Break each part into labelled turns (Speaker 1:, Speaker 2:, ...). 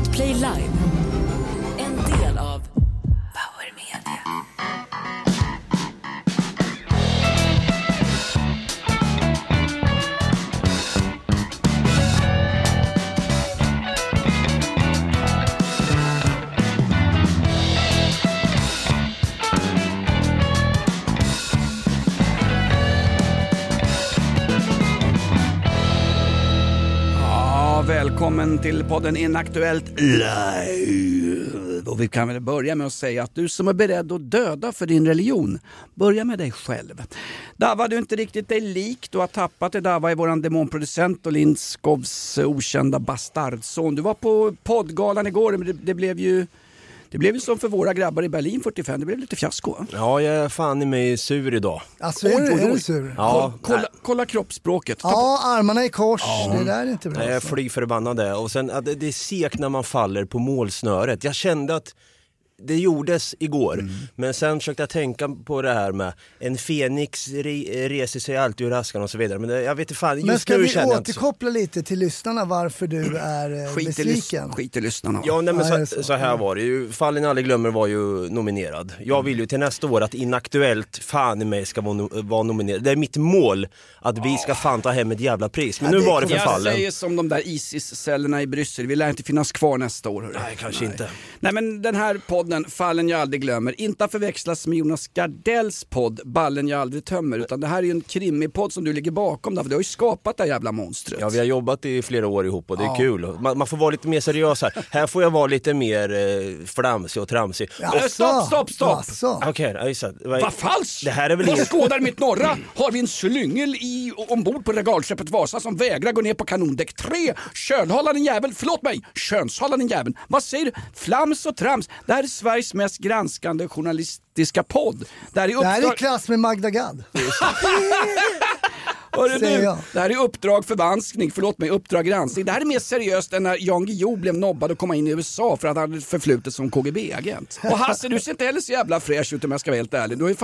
Speaker 1: Podplay Live.
Speaker 2: Till podden Inaktuellt live. Och vi kan väl börja med att säga att du som är beredd att döda för din religion, börja med dig själv. Dava, du är inte riktigt dig lik. Du har tappat det. Dava är våran demonproducent och Lindskovs okända bastardson. Du var på poddgalan igår, men det, det blev ju det blev ju som för våra grabbar i Berlin 45, det blev lite fiasko. va?
Speaker 3: Ja, jag är fan i mig sur idag.
Speaker 4: Alltså är, du, är du sur?
Speaker 3: Ja,
Speaker 2: Kolla, kolla kroppsspråket. Ta
Speaker 4: Ja, armarna i kors. Det där är inte bra.
Speaker 3: Nej, jag är
Speaker 4: alltså.
Speaker 3: fly förbannad. Och sen det är segt när man faller på målsnöret. Jag kände att det gjordes igår,
Speaker 4: Mm.
Speaker 3: men sen försökte jag tänka på det här med en fenix re, reser sig alltid ur askan och så vidare. Men det, jag vet inte fan, just
Speaker 4: Men ska
Speaker 3: nu
Speaker 4: vi
Speaker 3: jag
Speaker 4: återkoppla lite till lyssnarna varför du är eh,
Speaker 2: Skit
Speaker 4: besviken?
Speaker 2: skit i lyssnarna.
Speaker 3: Ja, nej, men så,
Speaker 4: så?
Speaker 3: så här var det ju. Fallen aldrig glömmer var ju nominerad. Jag vill ju till nästa år att Inaktuellt fan i mig ska vara, no- vara nominerad. Det är mitt mål att vi ska fan ta hem ett jävla pris. Men
Speaker 4: Ja,
Speaker 3: nu
Speaker 4: det
Speaker 3: var det för
Speaker 2: Jag
Speaker 3: fallen.
Speaker 2: säger som de där Isis-cellerna i Bryssel, vi lär inte finnas kvar nästa år. hörru.
Speaker 3: Nej, kanske inte.
Speaker 2: Nej men den här podden, Fallen jag aldrig glömmer, inte att förväxlas med Jonas Gardells podd Ballen jag aldrig tömmer, utan det här är ju en krimipodd som du ligger bakom där, för du har ju skapat det här jävla monstret.
Speaker 3: Ja, vi har jobbat i flera år ihop och det är kul. Man, man får vara lite mer seriös här. Här får jag vara lite mer eh, flamsig och tramsig.
Speaker 4: Jaså?
Speaker 2: Eh, stopp, stopp, stopp.
Speaker 3: Okej, ja, just det. Vad-
Speaker 2: Vad falskt!
Speaker 3: Det här är väl
Speaker 2: På
Speaker 3: inget...
Speaker 2: Skådar mitt norra har vi en slyngel i, ombord på regalskeppet Vasa som vägrar gå ner på kanondäck 3. Kölhålla din jävel, förlåt mig, könshålla din jävel. Vad säger du? Flams och trams. Det här är Sveriges mest granskande journalistiska podd. Det här är
Speaker 4: Det här är i
Speaker 2: uppdrag...
Speaker 4: klass med Magda Gad.
Speaker 2: Hörru du, det här är Uppdrag förvanskning, förlåt mig, Uppdrag granskning. Det här är mer seriöst än när Jan Guillou blev nobbad att komma in i USA för att han hade förflutet som KGB-agent. Och Hasse, du ser inte heller så jävla fräsch ut om jag ska vara helt ärlig. Du har ju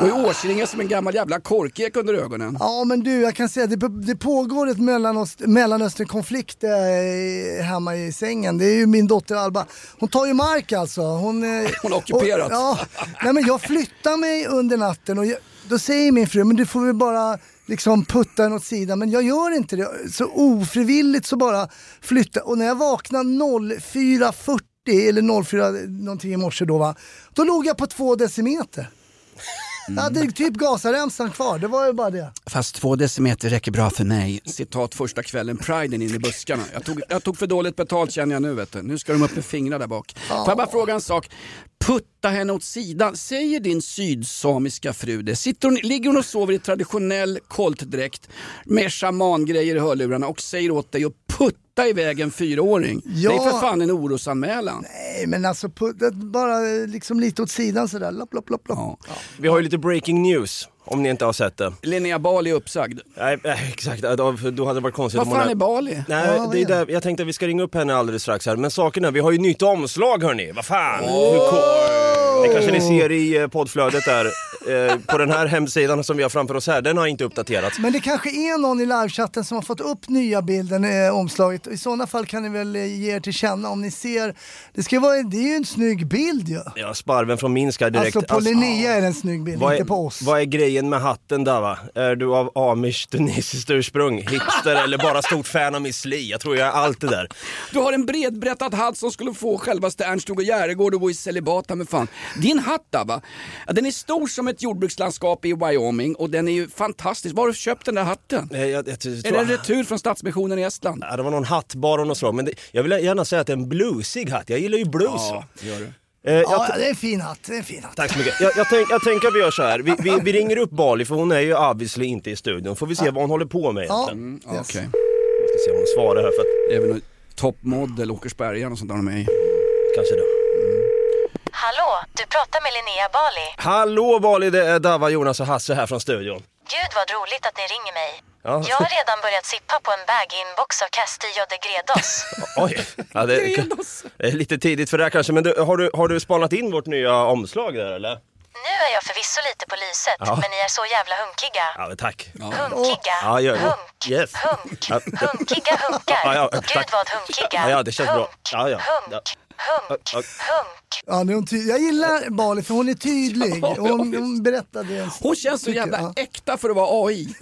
Speaker 2: du årsringar som en gammal jävla korkek under ögonen.
Speaker 4: Ja men du, jag kan säga det, det pågår ett Mellanöst, Mellanöstern-konflikt eh, hemma i sängen. Det är ju min dotter Alba. Hon tar ju mark alltså. Hon, eh,
Speaker 2: Hon har ockuperat.
Speaker 4: Och, ja, nej, men jag flyttar mig under natten och jag, då säger min fru, men du får väl bara liksom putta den åt sidan. Men jag gör inte det. Så ofrivilligt så bara flyttar Och när jag vaknar 04.40 eller 04 någonting i morse då va, då låg jag på två decimeter. Jag hade typ gasaremsan kvar, det var ju bara det.
Speaker 2: Fast två decimeter räcker bra för mig. Citat första kvällen, priden in i buskarna. Jag tog, jag tog för dåligt betalt känner jag nu vet du. Nu ska de upp med fingrarna där bak. Får jag bara fråga en sak? Putta henne åt sidan. Säger din sydsamiska fru det? Sitter hon, ligger hon och sover i traditionell koltdräkt med chamangrejer i hörlurarna och säger åt dig att putta iväg en fyraåring?
Speaker 4: Ja.
Speaker 2: Det är för fan en orosanmälan.
Speaker 4: Nej men alltså putta, bara liksom lite åt sidan sådär, lopp, lopp, lopp, lopp.
Speaker 2: Ja.
Speaker 3: Vi har ju lite breaking news, om ni inte har sett det.
Speaker 2: Linnea Bali är uppsagd.
Speaker 3: Nej, nej, exakt. Då, då hade det varit konstigt
Speaker 2: Vad fan
Speaker 3: hade-
Speaker 2: är Bali?
Speaker 3: Nej,
Speaker 4: vad
Speaker 3: det är
Speaker 4: är
Speaker 3: där, jag tänkte att vi ska ringa upp henne alldeles strax här. Men saken är, vi har ju nytt omslag hörni. Vad fan! Cool- Det kanske ni ser i eh, poddflödet där. Eh, på den här hemsidan som vi har framför oss här, den har inte uppdaterats.
Speaker 4: Men det kanske är någon i livechatten som har fått upp nya bilden, eh, omslaget. I sådana fall kan ni väl eh, ge er till känna om ni ser. Det, ska vara, det är ju en snygg bild ju.
Speaker 3: Ja, sparven från Minsk direkt.
Speaker 4: Alltså på Linnea är det en snygg bild,
Speaker 3: vad
Speaker 4: inte
Speaker 3: är,
Speaker 4: på oss.
Speaker 3: vad är grejen med hatten där va? Är du av amish tunisiskt ursprung, hipster eller bara stort fan av Miss Li? Jag tror jag är allt det där.
Speaker 2: Du har en bredbrättad hatt som skulle få självaste Ernst-Hugo Järegård att gå i celibat med fan. Din hatt där, va? Ja, den är stor som ett jordbrukslandskap i Wyoming och den är ju fantastisk. Var har du köpt den där hatten?
Speaker 3: Eh, Jag, jag, jag, tror-
Speaker 2: Är det en retur från Stadsmissionen i Estland?
Speaker 3: Ja, det var någon hattbar av något slag, men det, jag vill gärna säga att det är en bluesig hatt. Jag gillar ju blues. va?
Speaker 2: gör du.
Speaker 3: Eh,
Speaker 4: Ja, det är en fin hatt. Det är en fin hatt.
Speaker 3: Tack så mycket. Jag, jag, tänk, jag tänker att vi gör så här. Vi, vi, vi ringer upp Bali för hon är ju obviously inte i studion. Får vi se vad hon håller på med
Speaker 4: Ja,
Speaker 3: egentligen.
Speaker 2: Ja, Okej.
Speaker 3: Jag ska se om hon svarar här för att
Speaker 2: Det är väl någon toppmodell, Åkersberga och sånt där i.
Speaker 3: kanske det.
Speaker 5: Hallå, du pratar med Linnea Bali.
Speaker 3: Hallå Bali, det är Dava, Jonas och Hasse här från studion.
Speaker 5: Gud vad roligt att ni ringer mig.
Speaker 3: Ja.
Speaker 5: Jag har redan börjat sippa på en bag-inbox av Castillo de Gredos.
Speaker 3: Oj, ja, det, det är lite tidigt för det här kanske, men du, har, du, har du spanat in vårt nya omslag där eller?
Speaker 5: Nu är jag förvisso lite på lyset,
Speaker 3: Ja.
Speaker 5: men ni är så jävla hunkiga.
Speaker 3: Ja, tack.
Speaker 5: Hunkiga.
Speaker 3: Ja, gör det.
Speaker 5: Hunk.
Speaker 3: Yes.
Speaker 5: Hunk.
Speaker 3: Ja.
Speaker 5: Hunkiga hunkar.
Speaker 3: Ja, ja,
Speaker 5: Gud vad hunkiga.
Speaker 3: Ja, ja, det känns bra.
Speaker 5: Hunk.
Speaker 3: Ja, ja.
Speaker 5: Hunk. Hunk. Hunk.
Speaker 4: Ja, nu är hon ty- jag gillar Bali för hon är tydlig. Hon, hon berättade en
Speaker 2: Hon känns så jävla äkta för att vara AI.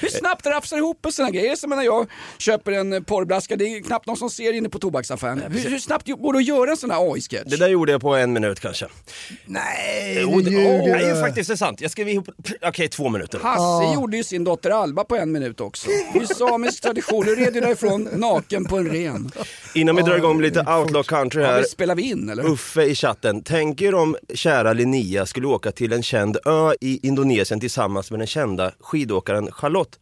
Speaker 2: Hur snabbt rafsar ihop en sån här grej? Det är som när jag köper en porrblaska, det är knappt någon som ser inne på tobaksaffären. Hur, hur snabbt går det att göra en sån här AI-sketch?
Speaker 3: Det där gjorde jag på en minut kanske.
Speaker 4: Nej,
Speaker 3: Jo, det, oh, det är
Speaker 4: du.
Speaker 3: faktiskt det är sant. Jag skrev ihop, okej två minuter.
Speaker 2: Hasse gjorde ju sin dotter Alba på en minut också. Det är samisk tradition, nu red ju därifrån naken på en ren.
Speaker 3: Innan vi drar igång med lite outlaw country
Speaker 2: Ja,
Speaker 3: här.
Speaker 2: men spelar vi in eller?
Speaker 3: Uffe i chatten, tänk er om kära Linnea skulle åka till en känd ö i Indonesien tillsammans med den kända skidåkaren Charlotte.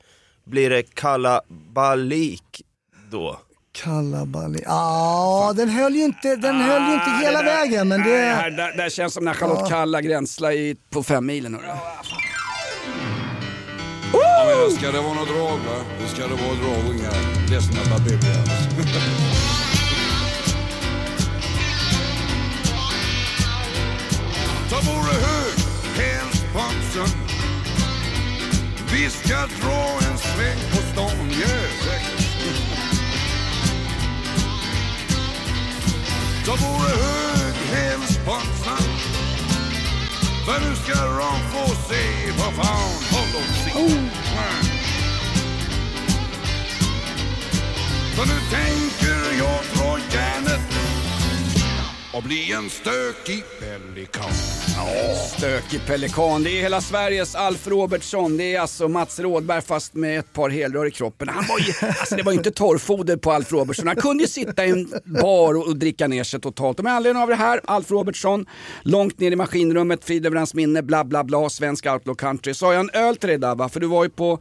Speaker 3: Blir det kalabalik då?
Speaker 4: Kalabali. Ja, den höll ju inte, den höll ju inte hela
Speaker 2: Ah, det där-
Speaker 4: vägen men
Speaker 2: Nej,
Speaker 4: det...
Speaker 2: här, där känns som när Charlotte Kalla gränslar i, på fem milen. hörru.
Speaker 6: Ja, men ska det vara något drag va? Då ska det vara drag och inga ledsna babibians. Vi ska dra en sväng på stan, yeah, säkert. Ta vore hög, helst pumsen. För nu ska de få se vad fan håll dem sitt. Så nu tänker jag dra järnet och bli en stökig pelikan.
Speaker 2: Stökig pelikan. Det är hela Sveriges Alf Robertsson. Det är alltså Mats Rådberg fast med ett par helrör i kroppen. Han var ju, alltså det var ju inte torrfoder på Alf Robertsson. Han kunde ju sitta i en bar och, och dricka ner sig totalt. Och med anledning av det här, Alf Robertsson, långt ner i maskinrummet, frid över hans minne, bla bla bla, svensk outlaw country. Så har jag en öl till dig Dabba, för du var ju på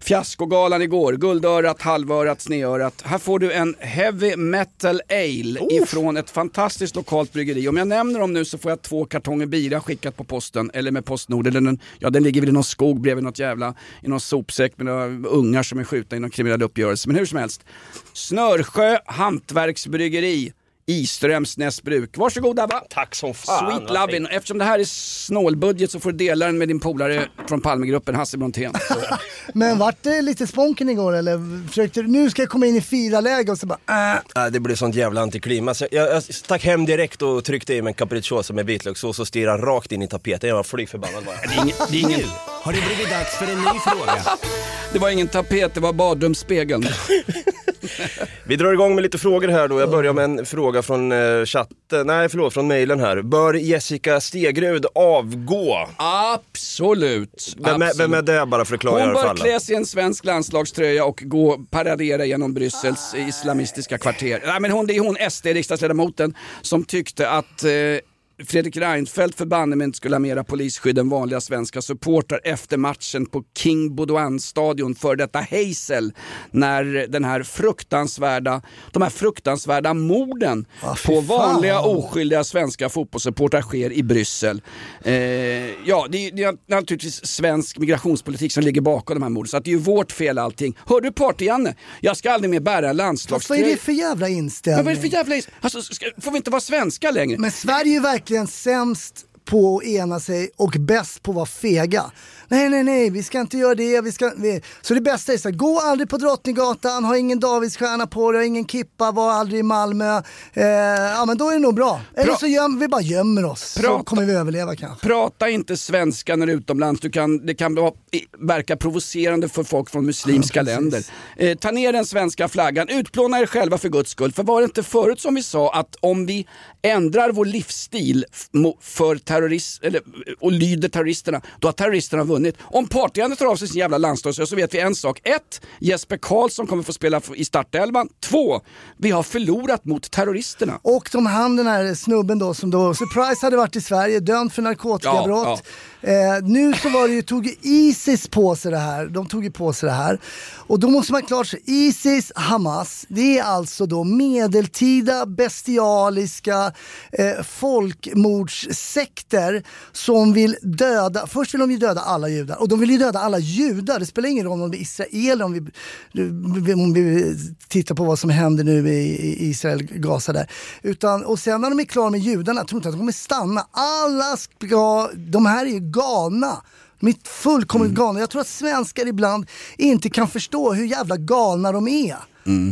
Speaker 2: Fiaskogalan igår. Guldörat, halvörat, sneörat. Här får du en heavy metal ale ifrån ett fantastiskt lokalt bryggeri. Om jag nämner dem nu så får jag två kartonger bira skickat på posten eller med Postnord. Eller den, ja, den ligger väl i någon skog bredvid något jävla, i någon sopsäck med några ungar som är skjutna i någon kriminell uppgörelse. Men hur som helst. Snörsjö Hantverksbryggeri. Iströms Näsbruk. Varsågod Dabba.
Speaker 3: Tack som fan.
Speaker 2: Sweet lovin. Eftersom det här är snålbudget så får du dela den med din polare från Palmegruppen, Hasse Brontén.
Speaker 4: Men vart det lite sponken igår eller försökte du, nu ska jag komma in i fyra läge och så bara äh.
Speaker 3: Nej, det blev sånt jävla antiklimax. Jag, jag stack hem direkt och tryckte i mig en capricciosa med vitlökssås och stirrade rakt in i tapeten. Jag var fly förbannad bara.
Speaker 2: Det är ingen, det är ingen,
Speaker 7: Har det blivit dags för en ny fråga?
Speaker 2: det var ingen tapet, det var badrumsspegeln.
Speaker 3: Vi drar igång med lite frågor här då. Jag börjar med en fråga från eh, chatten, nej förlåt, från mejlen här. Bör Jessica Stegrud avgå?
Speaker 2: Absolut.
Speaker 3: Vem är, vem är det bara för att klargöra
Speaker 2: Hon
Speaker 3: för
Speaker 2: bör klä sig i en svensk landslagströja och gå paradera genom Bryssels islamistiska kvarter. Nej, men hon, det är hon SD-riksdagsledamoten som tyckte att eh, Fredrik Reinfeldt förbanne mig inte skulle ha mera polisskydd än vanliga svenska supportrar efter matchen på King Baudouin-stadion för detta Hazel när den här fruktansvärda, de här fruktansvärda morden
Speaker 4: Ah,
Speaker 2: på
Speaker 4: fan.
Speaker 2: vanliga oskyldiga svenska fotbollssupportrar sker i Bryssel. Eh, ja, det är, det är naturligtvis svensk migrationspolitik som ligger bakom de här morden, så att det är ju vårt fel allting. Hör du Party-Janne? Jag ska aldrig mer bära
Speaker 4: Fast vad
Speaker 2: landslagströja.
Speaker 4: är det för jävla
Speaker 2: Men
Speaker 4: inställning?
Speaker 2: vad är det för jävla... Alltså, ska, får vi inte vara svenska längre?
Speaker 4: Men Sverige ju verkligen sämst på att ena sig och bäst på att vara fega. Nej, nej, nej, vi ska inte göra det. Vi ska, vi. Så det bästa är så här, gå aldrig på Drottninggatan, ha ingen Davidsstjärna på dig, ingen kippa, var aldrig i Malmö. Eh, ja, men då är det nog bra. Eller
Speaker 2: Pra-
Speaker 4: så göm, vi bara gömmer oss, så
Speaker 2: Prata-
Speaker 4: kommer vi överleva kanske.
Speaker 2: Prata inte svenska när du är utomlands. Du kan, det kan vara, verka provocerande för folk från muslimska
Speaker 4: Ja,
Speaker 2: länder. Eh, ta ner den svenska flaggan, utplåna er själva för guds skull. För var det inte förut som vi sa att om vi ändrar vår livsstil för terrorist, eller, och lyder terroristerna, då har terroristerna vunnit. Om Partyande tar av sig sin jävla landslagströja så vet vi en sak. Ett, Jesper Karlsson kommer få spela i startelvan. Två, vi har förlorat mot terroristerna.
Speaker 4: Och de han den här snubben då som då, surprise hade varit i Sverige, dömd för narkotikabrott. Eh, nu så var det ju, tog ju Isis på sig det här, de tog ju på sig det här. Och då måste man klart sig, Isis, Hamas, det är alltså då medeltida bestialiska eh, folkmordssekter som vill döda, först vill de ju döda alla judar och de vill ju döda alla judar. Det spelar ingen roll om det är israeler, om vi, om vi tittar på vad som händer nu i, i Israel, Gaza där. Utan, och sen när de är klara med judarna, tror inte att de kommer stanna. Alla ska, de här är ju galna. Mitt fullkomligt galna. Jag tror att svenskar ibland inte kan förstå hur jävla galna de är.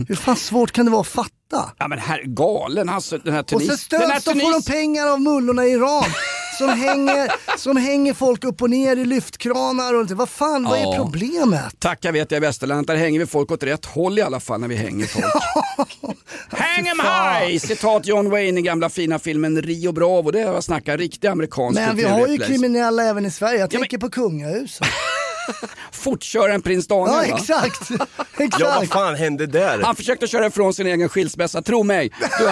Speaker 4: Hur fan svårt kan det vara att fatta?
Speaker 2: Ja men här, galen alltså. Den här
Speaker 4: Och
Speaker 2: Tunis...
Speaker 4: så
Speaker 2: den här
Speaker 4: stöds de får de
Speaker 2: Tunis...
Speaker 4: pengar av mullorna i Iran. Som hänger, som hänger folk upp och ner i lyftkranar och lite. Vad fan, vad är problemet?
Speaker 2: Tacka vet jag i Västerlandet, där hänger vi folk åt rätt håll i alla fall när vi hänger folk. Hang 'em high! Citat John Wayne i gamla fina filmen Rio Bravo. Det är vad jag snackar, riktig amerikansk
Speaker 4: Men vi har ju kriminella även i Sverige. Jag tänker på kungahuset.
Speaker 2: Fortköraren prins Daniel
Speaker 4: Ja
Speaker 2: va?
Speaker 4: exakt.
Speaker 3: Ja, vad
Speaker 4: exakt.
Speaker 3: fan hände där?
Speaker 2: Han försökte köra ifrån sin egen skilsmässa, tro mig. Du,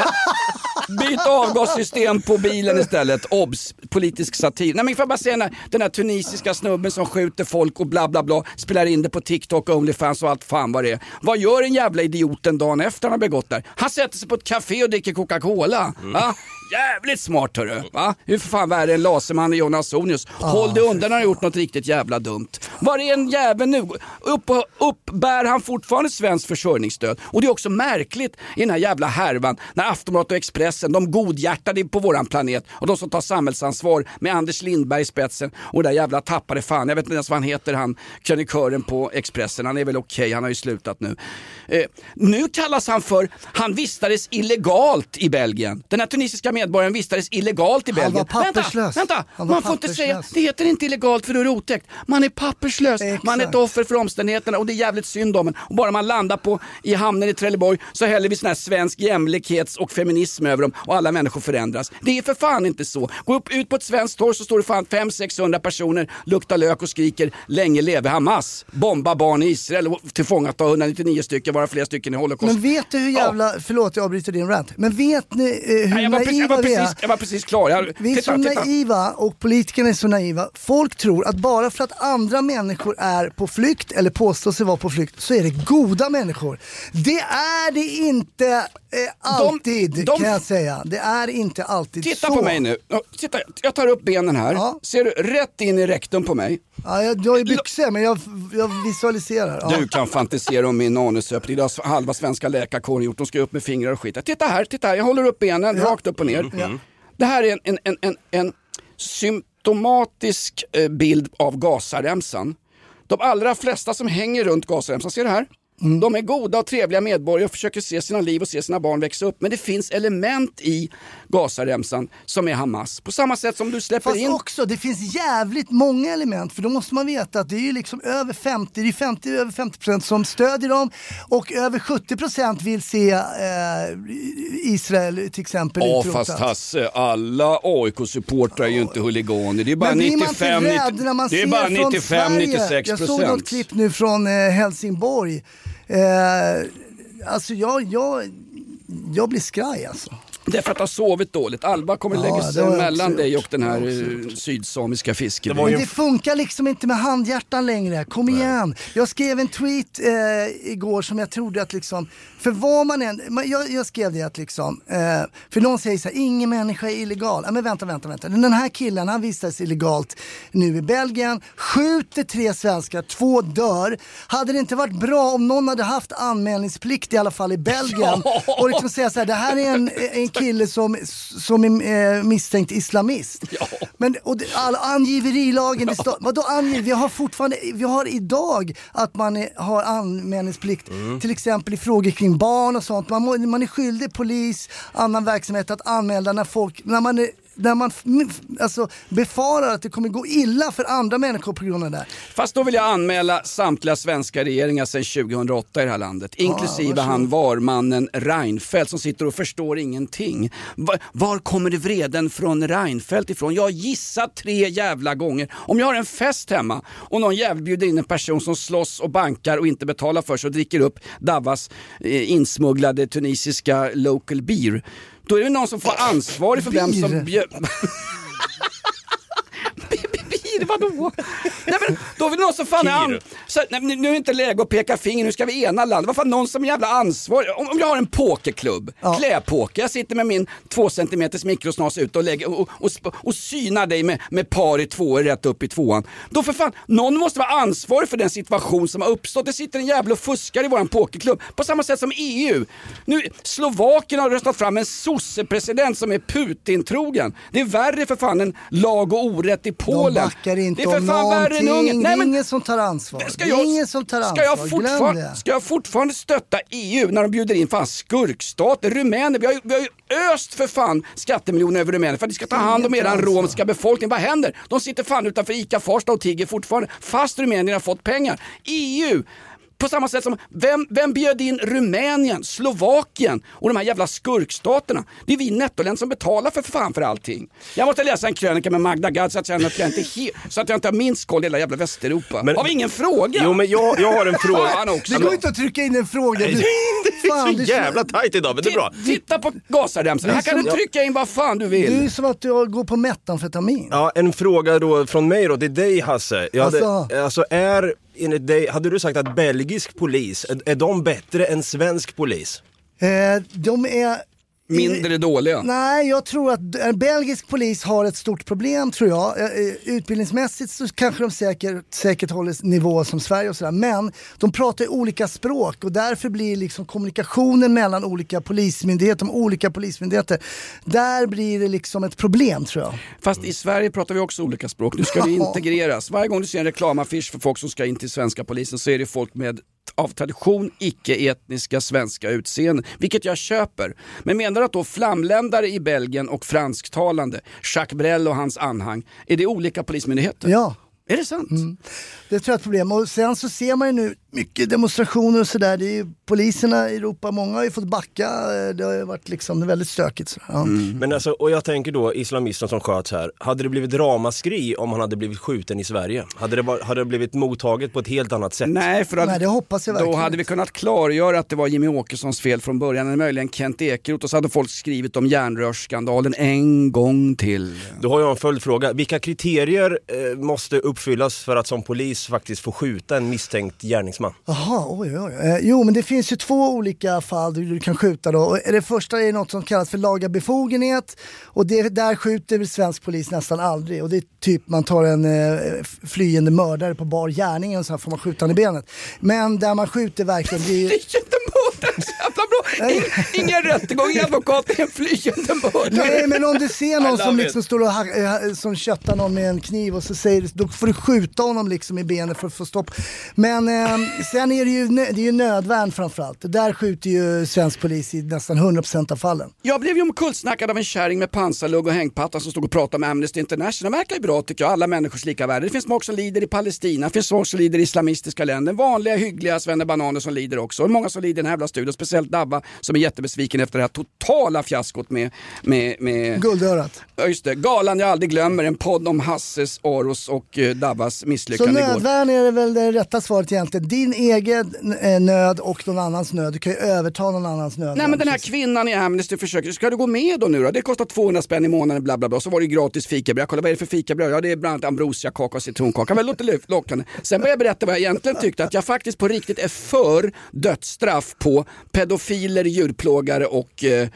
Speaker 2: byt avgassystem på bilen istället. Obs! Politisk satir. Nej men får jag bara säga den här, den här tunisiska snubben som skjuter folk och bla bla bla, spelar in det på TikTok, Onlyfans och allt fan vad det är. Vad gör en jävla idioten dagen efter han har begått det här? Han sätter sig på ett café och dricker Coca-Cola. Va? Jävligt smart hörru. Va? Hur för fan värre än Laserman och Jonas Sonius. Håll dig undan när han har gjort något riktigt jävla dumt. Var är en jävel nu? Upp, uppbär han fortfarande svenskt försörjningsstöd? Och det är också märkligt i den här jävla härvan när Aftonbladet och Expressen, de godhjärtade på våran planet och de som tar samhällsansvar med Anders Lindberg i spetsen och det där jävla tappade fan, jag vet inte ens vad han heter han, krönikören på Expressen, han är väl okej, han har ju slutat nu. Eh, nu kallas han för, han vistades illegalt i Belgien. Den här tunisiska medborgaren vistades illegalt i
Speaker 4: Han var
Speaker 2: Belgien.
Speaker 4: papperslös.
Speaker 2: Vänta, vänta.
Speaker 4: Var
Speaker 2: man får inte säga, det heter inte illegalt för då är det otäckt. Man är papperslös, man är ett
Speaker 4: Exakt.
Speaker 2: offer för omständigheterna och det är jävligt synd om en. Och bara man landar på, i hamnen i Trelleborg så häller vi sån här svensk jämlikhets och feminism över dem och alla människor förändras. Det är för fan inte så. Gå upp, ut på ett svenskt torg så står det fan 500-600 personer, luktar lök och skriker länge leve Hamas, bomba barn i Israel och tillfångata 199 stycken, vara flera stycken i Holocaust.
Speaker 4: Men vet du hur jävla, förlåt jag avbryter din rant, men vet ni eh, hur
Speaker 2: Nej, jag, var precis, jag,
Speaker 4: naiva
Speaker 2: var
Speaker 4: vi är?
Speaker 2: precis, jag var precis klar. Jag,
Speaker 4: Vi är
Speaker 2: titta,
Speaker 4: så
Speaker 2: titta.
Speaker 4: naiva och politikerna är så naiva. Folk tror att bara för att andra människor är på flykt eller påstår sig vara på flykt så är det goda människor. Det är det inte eh, alltid
Speaker 2: de-
Speaker 4: kan jag säga. Det är inte alltid
Speaker 2: Titta
Speaker 4: så.
Speaker 2: på mig nu. Ja, Titta, jag tar upp benen här.
Speaker 4: Ja.
Speaker 2: Ser du? Rätt in i rektum på mig.
Speaker 4: Ja, jag, jag har ju byxor men jag, jag visualiserar. Ja.
Speaker 2: Du kan fantisera om min anusöppning. Det har halva svenska läkarkåren gjort. De ska upp med fingrar och skit. Titta här, titta här. Jag håller upp benen rakt upp och ner. Det här är en, en, en, en, en symptomatisk automatisk eh, bild av Gazaremsan. De allra flesta som hänger runt Gazaremsan, ser du här? De är goda och trevliga medborgare och försöker se sina liv och se sina barn växa upp. Men det finns element i Gazaremsan som är Hamas. På samma sätt som du släpper
Speaker 4: Fast
Speaker 2: in...
Speaker 4: också, det finns jävligt många element för då måste man veta att det är ju liksom över 50, det är 50 över 50% som stödjer dem och över 70% vill se eh, Israel till exempel
Speaker 2: Ja
Speaker 4: utrotat.
Speaker 2: fast Hasse, alla AIK-supportrar är ju inte huliganer. Det är bara
Speaker 4: man
Speaker 2: 95, det är bara
Speaker 4: från
Speaker 2: 95
Speaker 4: Sverige?
Speaker 2: 96
Speaker 4: Jag såg något klipp nu från eh, Helsingborg. Eh, alltså jag, jag, jag blir skraj alltså.
Speaker 2: Det är för att ha sovit dåligt. Alba kommer
Speaker 4: Ja,
Speaker 2: lägga sig mellan dig och den här eh, sydsamiska fisken.
Speaker 3: Det ju-
Speaker 4: Men det funkar liksom inte med handhjärtan längre. Kom igen. Jag skrev en tweet eh, igår som jag trodde att liksom, för vad man än, jag, jag skrev det att liksom, eh, för någon säger så här, ingen människa är illegal. Ja, men vänta, vänta, vänta. Den här killen han vistas illegalt nu i Belgien, skjuter tre svenskar, två dör. Hade det inte varit bra om någon hade haft anmälningsplikt i alla fall i Belgien och liksom säga så här, det här är en, en kille som, som är eh, misstänkt islamist. Men och det, all, angiverilagen, det står, vadå angiv? Vi har fortfarande, vi har idag att man är, har anmälningsplikt till exempel i frågor kring barn och sånt. Man, må, man är skyldig polis, annan verksamhet att anmäla när folk, när man är när man alltså, befarar att det kommer gå illa för andra människor på grund av det. här.
Speaker 2: Fast då vill jag anmäla samtliga svenska regeringar sedan 2008 i det här landet. Inklusive
Speaker 4: varsågod.
Speaker 2: han varmannen Reinfeldt som sitter och förstår ingenting. Var, var kommer det vreden från Reinfeldt ifrån? Jag har gissat tre jävla gånger. Om jag har en fest hemma och någon jävel bjuder in en person som slåss och bankar och inte betalar för sig och dricker upp Davas eh, insmugglade tunisiska local beer. Då är det någon som får ansvarig för vem som bjöd... blir, vadå? Nej, men, då vill någon som fan är an...
Speaker 3: Kir.
Speaker 2: så, nej, nu är det inte läge att peka finger, nu ska vi ena landet. Vad fan, någon som är jävla ansvarig. Om, om jag har en pokerklubb,
Speaker 4: Ja.
Speaker 2: kläpoker, jag sitter med min två centimeters mikrosnas ute och, lägger, och, och, och, och synar dig med, med par i tvåor rätt upp i tvåan. Då för fan, någon måste vara ansvarig för den situation som har uppstått. Det sitter en jävla och fuskar i våran pokerklubb. På samma sätt som EU. Nu, Slovakien har röstat fram en sossepresident som är Putin-trogen. Det är värre för fan än lag och orätt i Polen.
Speaker 4: Backar inte
Speaker 2: det är för
Speaker 4: om
Speaker 2: fan värre än
Speaker 4: någonting.
Speaker 2: Ungern.
Speaker 4: Det
Speaker 2: Nej, men-
Speaker 4: ingen som tar ansvar.
Speaker 2: Ska jag,
Speaker 4: ingen som tar ansvar.
Speaker 2: ska jag, fortfarande, ska jag fortfarande stötta EU när de bjuder in fan skurkstater, rumäner? Vi har, ju, vi har ju öst för fan skattemiljoner över Rumänien för att de ska ta hand om eran romska befolkning. Vad händer? De sitter fan utanför ICA Farsta och tigger fortfarande fast Rumänien har fått pengar. EU på samma sätt som, vem, vem bjöd in Rumänien, Slovakien och de här jävla skurkstaterna? Det är vi nettoländer som betalar för fan för allting. Jag måste läsa en krönika med Magda Gad så att jag, jag inte, he- så att jag inte har minst koll i hela jävla Västeuropa.
Speaker 3: Men-
Speaker 2: har vi ingen fråga?
Speaker 3: Jo men jag, jag har en fråga.
Speaker 2: Fan också.
Speaker 4: Det går inte att trycka in en fråga. Du,
Speaker 3: Det är
Speaker 4: fan,
Speaker 3: så
Speaker 4: du-
Speaker 3: jävla tajt idag men det är bra.
Speaker 2: Titta på Gazaremsan, här kan du trycka in vad fan du
Speaker 4: Det är
Speaker 2: vill.
Speaker 4: som att du går på metamfetamin.
Speaker 3: Ja, en fråga då från mig då till dig Hasse. Jag hade,
Speaker 4: Alltså.
Speaker 3: alltså är, enligt dig, hade du sagt att belgisk polis, är, är de bättre än svensk polis?
Speaker 4: Eh, de är...
Speaker 2: Mindre dåliga.
Speaker 4: Nej, jag tror att en belgisk polis har ett stort problem tror jag. Eh, eh, Utbildningsmässigt så kanske de säkert, säkert håller nivå som Sverige och sådär. Men de pratar olika språk och därför blir liksom kommunikationen mellan olika polismyndigheter, de olika polismyndigheter, där blir det liksom ett problem tror jag.
Speaker 2: Fast i Sverige pratar vi också olika språk. Nu ska det integreras. Varje gång du ser en reklamaffisch för folk som ska in till svenska polisen så är det folk med av tradition icke-etniska svenska utseenden, vilket jag köper. Men menar du att då flamländare i Belgien och fransktalande, Jacques Brel och hans anhang, är det olika polismyndigheter?
Speaker 4: Ja.
Speaker 2: Är det sant?
Speaker 4: Det tror jag är ett problem. Och sen så ser man ju nu mycket demonstrationer och sådär. Det är ju poliserna i Europa, många har ju fått backa. Det har ju varit liksom väldigt stökigt. Så, ja.
Speaker 3: Men alltså, och jag tänker då islamisten som sköts här, hade det blivit ramaskri om han hade blivit skjuten i Sverige? Hade det, hade det blivit mottaget på ett helt annat sätt?
Speaker 2: Nej, för att
Speaker 4: Nej, det hoppas jag
Speaker 2: då
Speaker 4: verkligen
Speaker 2: hade vi kunnat klargöra att det var Jimmy Åkessons fel från början, eller möjligen Kent Ekeroth och så hade folk skrivit om järnrörsskandalen en gång till.
Speaker 3: Då har jag en följdfråga. Vilka kriterier eh, måste uppfyllas för att som polis faktiskt få skjuta en misstänkt gärningsman?
Speaker 4: Jaha, oj, oj. Eh, jo, men det finns ju två olika fall du, du kan skjuta då. Och Det första är något som kallas för laga befogenhet och det, där skjuter väl svensk polis nästan aldrig. Och det är typ man tar en eh, flyende mördare på bar gärning och så här får man skjuta i benet. Men där man skjuter verkligen blir
Speaker 2: Flyende mördare, så jävla bra! In- Ingen rättegång, ingen advokat, är en flyende mördare.
Speaker 4: Nej men om du ser någon som liksom står och eh, som köttar någon med en kniv och så säger du, då får du skjuta honom liksom i benet för att få stopp. Men eh, sen är det ju, det är ju nödvärn framförallt. Där skjuter ju svensk polis i nästan 100% av fallen.
Speaker 2: Jag blev ju omkullsnackad av en kärring med pansarlugg och hängpatta som stod och pratade med Amnesty International. Det verkar ju bra tycker jag, alla människors lika värde. Det finns folk som lider i Palestina, det finns folk som lider i islamistiska länder. Vanliga hyggliga svennebananer som lider också. Och många som lider i den här jävla studion, speciellt Dabba som är jättebesviken efter det här totala fiaskot med, med, med
Speaker 4: Guldörat.
Speaker 2: Ja, just det, Galan jag aldrig glömmer, en podd om Hasses, Aros och eh, Dabbas
Speaker 4: Så
Speaker 2: misslyckande igår.
Speaker 4: nödvärn är det väl det rätta svaret egentligen. Din egen eh, nöd och någon annans nöd. Du kan ju överta någon annans nöd.
Speaker 2: Nej men den här kvinnan i Amnesty försöker, ska du gå med då nu då? Det kostar 200 spänn i månaden bla bla bla. Så var det ju gratis fikabröd. Jag kollade vad är det för fikabröd? Ja det är bland annat ambrosiakaka och citronkaka. Men låter lo- lockande. Sen började jag berätta vad jag egentligen tyckte. Att jag faktiskt på riktigt är för dödsstraff på pedofiler, djurplågare och eh,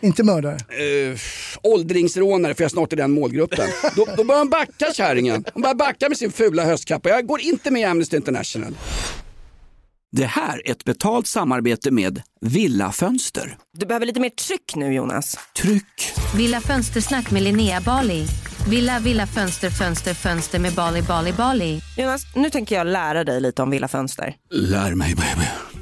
Speaker 4: Inte mördare.
Speaker 2: eh, åldringsrånare för jag är snart i den målgruppen. Då, då börjar hon backa kärringen. Hon börjar backa med sin fula höstkappa. Jag går inte med i Amnesty International. Det här är ett betalt samarbete med Villa Fönster.
Speaker 8: Du behöver lite mer tryck nu Jonas.
Speaker 2: Tryck!
Speaker 9: Villa Fönstersnack med Linnea Bali. Villa, villa, fönster, fönster, fönster med Bali, Bali, Bali.
Speaker 8: Jonas, nu tänker jag lära dig lite om Villa Fönster.
Speaker 2: Lär mig baby.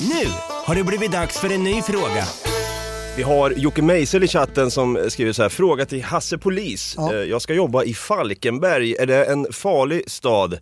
Speaker 7: Nu har det blivit dags för en ny fråga.
Speaker 3: Vi har Jocke Meisel i chatten som skriver så här, fråga till Hasse Polis.
Speaker 4: Ja.
Speaker 3: Eh, Jag ska jobba i Falkenberg, är det en farlig stad?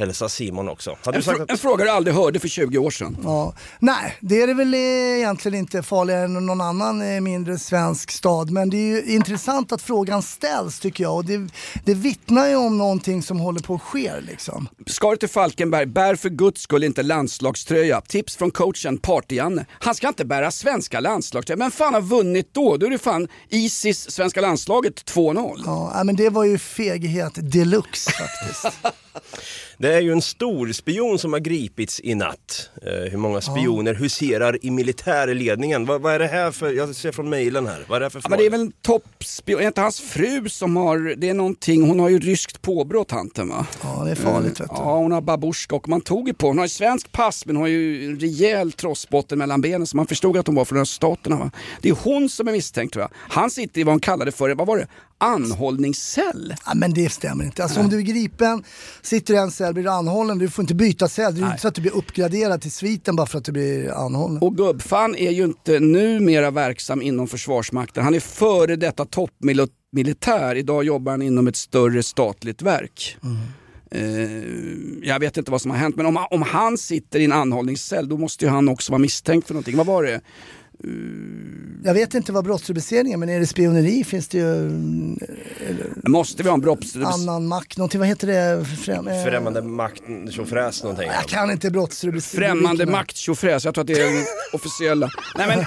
Speaker 3: Hälsa Simon också. Hade
Speaker 2: En,
Speaker 3: du sagt
Speaker 2: fr-
Speaker 3: att...
Speaker 2: en fråga du aldrig hörde för 20 år sedan.
Speaker 4: Ja. Nej, det är det väl egentligen inte farligare än någon annan mindre svensk stad. Men det är ju intressant att frågan ställs tycker jag. Och det, det vittnar ju om någonting som håller på att ske. Liksom.
Speaker 2: Ska du till Falkenberg, bär för guds skull inte landslagströja. Tips från coachen Party-Janne. Han ska inte bära svenska landslagströja. Men fan har vunnit då? Då är det fan Isis svenska landslaget 2-0.
Speaker 4: Ja, men det var ju feghet deluxe faktiskt.
Speaker 3: Det är ju en stor spion som har gripits i natt. Eh, hur många spioner huserar i militärledningen? Vad, vad är det här för, jag ser från mejlen här, vad är det här för
Speaker 2: Ja,
Speaker 3: fråga?
Speaker 2: men det är väl en toppspion, är inte hans fru som har, det är någonting, hon har ju ryskt påbrå tanten va?
Speaker 4: Ja, det är farligt vet du.
Speaker 2: Ja, hon har babusjka och man tog ju på, hon har ju svensk pass men hon har ju en rejäl trossbotten mellan benen så man förstod att hon var från öststaterna va. Det är hon som är misstänkt tror jag. Han sitter i vad hon kallade för, vad var det, anhållningscell.
Speaker 4: Ja, men det stämmer inte. Alltså, om du är gripen, sitter i en cell, blir du anhållen, du får inte byta cell. Det är ju inte så att du blir uppgraderad till sviten bara för att du blir anhållen.
Speaker 2: Och gubbfan är ju inte numera verksam inom Försvarsmakten. Han är före detta toppmilitär. Idag jobbar han inom ett större statligt verk. Eh, jag vet inte vad som har hänt men om, om han sitter i en anhållningscell då måste ju han också vara misstänkt för någonting. Vad var det?
Speaker 4: Jag vet inte vad brottsrubriceringen är, men är det spioneri finns det ju eh,
Speaker 2: Måste vi ha en brotts...
Speaker 4: annan makt, någonting, vad heter det? Främ, eh,
Speaker 3: Främmande makt, tjofräs någonting.
Speaker 4: Jag kan inte brottsrubriceringen.
Speaker 2: Främmande makt tjofräs, jag tror att det är den officiella. Nej, men,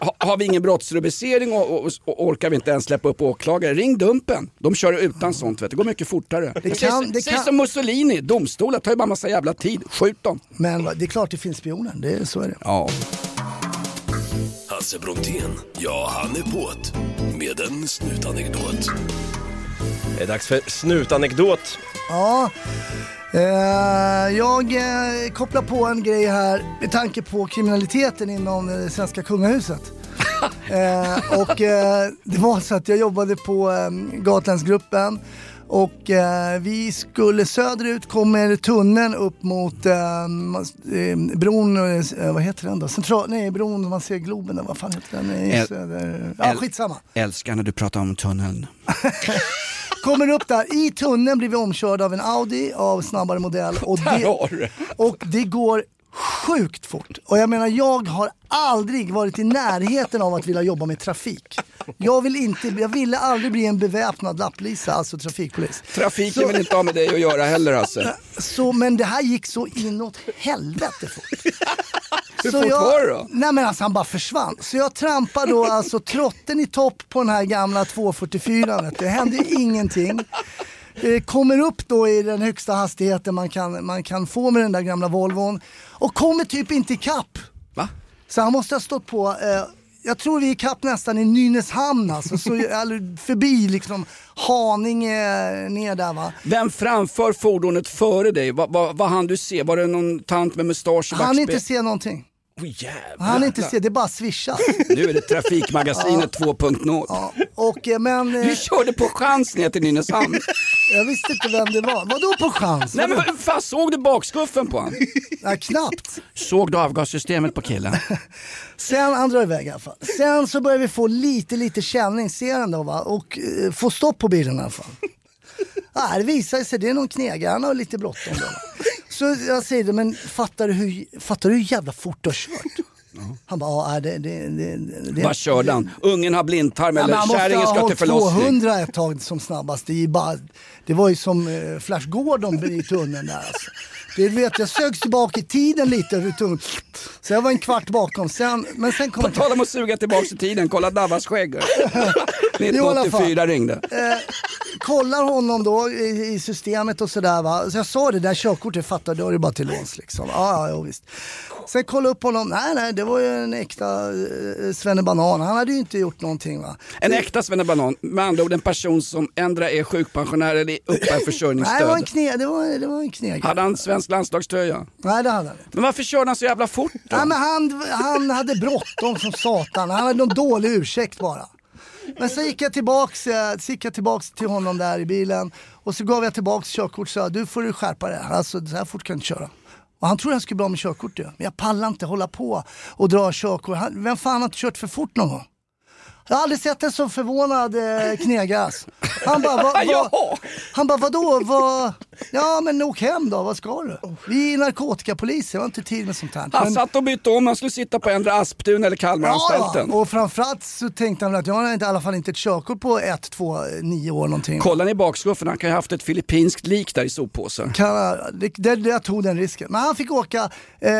Speaker 2: ha, har vi ingen brottsrubricering och, och, och orkar vi inte ens släppa upp åklagare, ring Dumpen. De kör utan sånt, vet du. det går mycket fortare.
Speaker 4: Det kan- det
Speaker 2: säg
Speaker 4: kan-
Speaker 2: som Mussolini, domstolar tar ju bara massa jävla tid, skjut dem.
Speaker 4: Men det är klart det finns spioner, det, är- så är det.
Speaker 2: Ja.
Speaker 6: Hasse Brontén, ja han är på't med en snutanekdot.
Speaker 3: Det är dags för snutanekdot.
Speaker 4: Ja, eh, jag eh, kopplar på en grej här med tanke på kriminaliteten inom det svenska kungahuset. eh, och eh, det var så att jag jobbade på eh, Gatlandsgruppen och eh, vi skulle söderut, kommer tunneln upp mot eh, eh, bron, eh, vad heter den då? Central, nej bron, man ser Globen där, vad fan heter den? I
Speaker 2: El-
Speaker 4: söder, ja
Speaker 2: El-
Speaker 4: skitsamma.
Speaker 2: Älskar när du pratar om tunneln.
Speaker 4: Kommer upp där, i tunneln blir vi omkörda av en Audi av snabbare modell. Och det. och det går sjukt fort. Och jag menar, jag har aldrig varit i närheten av att vilja jobba med trafik. Jag, vill inte, jag ville aldrig bli en beväpnad lapplisa, alltså trafikpolis.
Speaker 2: Trafiken vill inte ha med dig att göra heller Hasse.
Speaker 4: Så, men det här gick så inåt helvete fort.
Speaker 2: Hur
Speaker 4: Så
Speaker 2: fort
Speaker 4: jag,
Speaker 2: var det då?
Speaker 4: Nej men alltså han bara försvann. Så jag trampade då alltså trotten i topp på den här gamla 244. Vet du. Det hände ingenting. Eh, Kommer upp då i den högsta hastigheten man kan, man kan få med den där gamla Volvon och kommer typ inte ikapp.
Speaker 2: Va?
Speaker 4: Så han måste ha stått på eh, jag tror vi är ikapp nästan i Nynäshamn alltså, så, förbi liksom Haninge ner där va.
Speaker 2: Vem framför fordonet före dig? Vad, vad, vad hann du se? Var det någon tant med mustasch och
Speaker 4: Han inte se någonting.
Speaker 3: Oj jävlar.
Speaker 4: Han inte se, det bara swisha.
Speaker 2: Nu är det Trafikmagasinet 2.0.
Speaker 4: Ja, och, eh, men, eh,
Speaker 2: Du körde på chans ner till Nynäshamn.
Speaker 4: Jag visste inte vem det var. Vadå på chans?
Speaker 2: Nej men fan, såg du bakskuffen på han?
Speaker 4: Nej, knappt.
Speaker 2: Såg du avgassystemet på killen?
Speaker 4: Sen, han drar iväg i alla fall. Sen så börjar vi få lite, lite känning, ser han då va? Och eh, få stopp på bilen i alla fall. Ja, det visar sig, det är någon knegare, han har lite bråttom då. Så jag säger det, men fattar du hur, fattar du hur jävla fort du har kört? Han bara, ja det, det, det, det
Speaker 2: Vad körde han? Ungen har blindtarm
Speaker 4: Ja,
Speaker 2: eller
Speaker 4: måste
Speaker 2: kärringen ska till förlossning?
Speaker 4: 200 ett tag som snabbast. Det, är bara, det var ju som eh, Flash Gordon i tunneln där alltså. Det vet, jag sögs tillbaka i tiden lite över tunneln. Så jag var en kvart bakom. Sen, men sen kom
Speaker 2: På tal om att suga tillbaka i tiden, kolla Davas skägg.
Speaker 4: Jo, i alla fall.
Speaker 2: 1984 ringde.
Speaker 4: eh, kollar honom då i, i systemet och sådär va. Så jag sa det där körkortet fattar du, har det bara till låns liksom. Ja, ja, visst. Sen kolla upp honom, nej nej det var ju en äkta eh, svennebanan. Han hade ju inte gjort någonting va.
Speaker 2: En äkta svennebanan, med andra ord en person som ändra är sjukpensionär eller uppbär
Speaker 4: Nej det var en,
Speaker 2: försörjningsstöd.
Speaker 4: kne, det var, det var en kneg.
Speaker 2: Hade han svensk landslagströja?
Speaker 4: Nej det hade han inte.
Speaker 2: Men varför körde han så jävla fort då?
Speaker 4: Nej, men han, han hade bråttom som satan. Han hade någon dålig ursäkt bara. Men så gick jag tillbaks, eh, så gick jag tillbaks till honom där i bilen och så gav jag tillbaks körkort och sa du får du skärpa dig. Alltså så här fort kan du inte köra. Och han trodde han skulle bli av med körkortet. Men jag pallar inte hålla på och dra körkort. Han, vem fan har inte kört för fort någon gång? Jag har aldrig sett en så förvånad eh, knegas. Han bara, va, va, han bara vadå? Va? Ja men åk hem då, vad ska du? Vi är narkotikapolis, jag har inte tid med sånt här.
Speaker 2: Han
Speaker 4: Men-
Speaker 2: satt och bytte om, han skulle sitta på ändra Asptun eller Kalmaranstalten.
Speaker 4: ja. och framförallt så tänkte han att jag har inte, i alla fall inte ett körkort på ett, två, nio år någonting.
Speaker 2: Kolla ni i bakskuffen, han kan ju ha haft ett filippinskt lik där i soppåsen.
Speaker 4: Kan, det, det, jag tog den risken. Men han fick åka... Eh,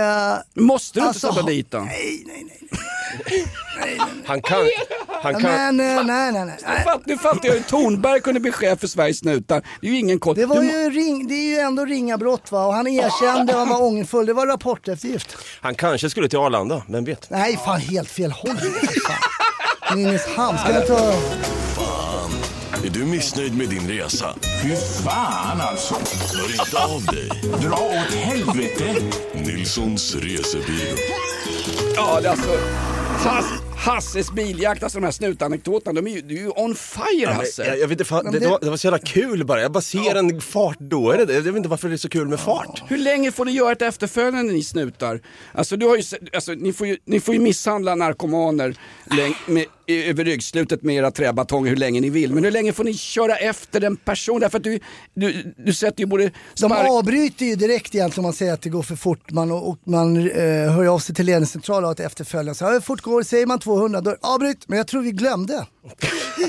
Speaker 2: Måste du
Speaker 4: Alltså,
Speaker 2: inte sätta dit honom?
Speaker 4: nej, nej, nej.
Speaker 3: Han kan... Han kan...
Speaker 4: Eh, nej, nej, nej.
Speaker 2: Du fatt- Du fattar ju hur Tornberg kunde bli chef för Sveriges snutar. Det är ju ingen koll.
Speaker 4: Det, var ju ring, det är ju ändå ringa brott va och han erkände han var ångerfull. Det var rapporteftergift.
Speaker 3: Han kanske skulle till Arlanda, vem vet?
Speaker 4: Nej, fan helt fel håll. Nynäshamn, ska jag ta...
Speaker 6: Är du missnöjd med din resa?
Speaker 10: Fy fan alltså.
Speaker 6: Hör inte av dig.
Speaker 10: Dra åt helvete.
Speaker 6: Nilssons resebyrå.
Speaker 2: Ja, det är alltså... Hass, Hasses biljakt, alltså de här snutanekdoterna, de är ju, du är ju on fire Hasse.
Speaker 3: Jag, jag vet inte, fan, det,
Speaker 4: det-
Speaker 3: var, det var så jävla kul bara. Jag bara ser en fart då. Är det, det? jag vet inte varför det är så kul med fart.
Speaker 2: Hur länge får ni göra ett efterföljande ni snutar? Alltså, du har ju, alltså ni, får ju, ni får ju misshandla narkomaner läng, med, över ryggslutet med era träbatonger hur länge ni vill. Men hur länge får ni köra efter en person? Därför att du, du, du sätter ju både
Speaker 4: De
Speaker 2: spark...
Speaker 4: avbryter ju direkt egentligen om man säger att det går för fort. Man, och man eh, hör av sig till ledningscentralen och har ett efterföljande. Så hur fort går det? Säger man 200 då avbryt. Men jag tror vi glömde.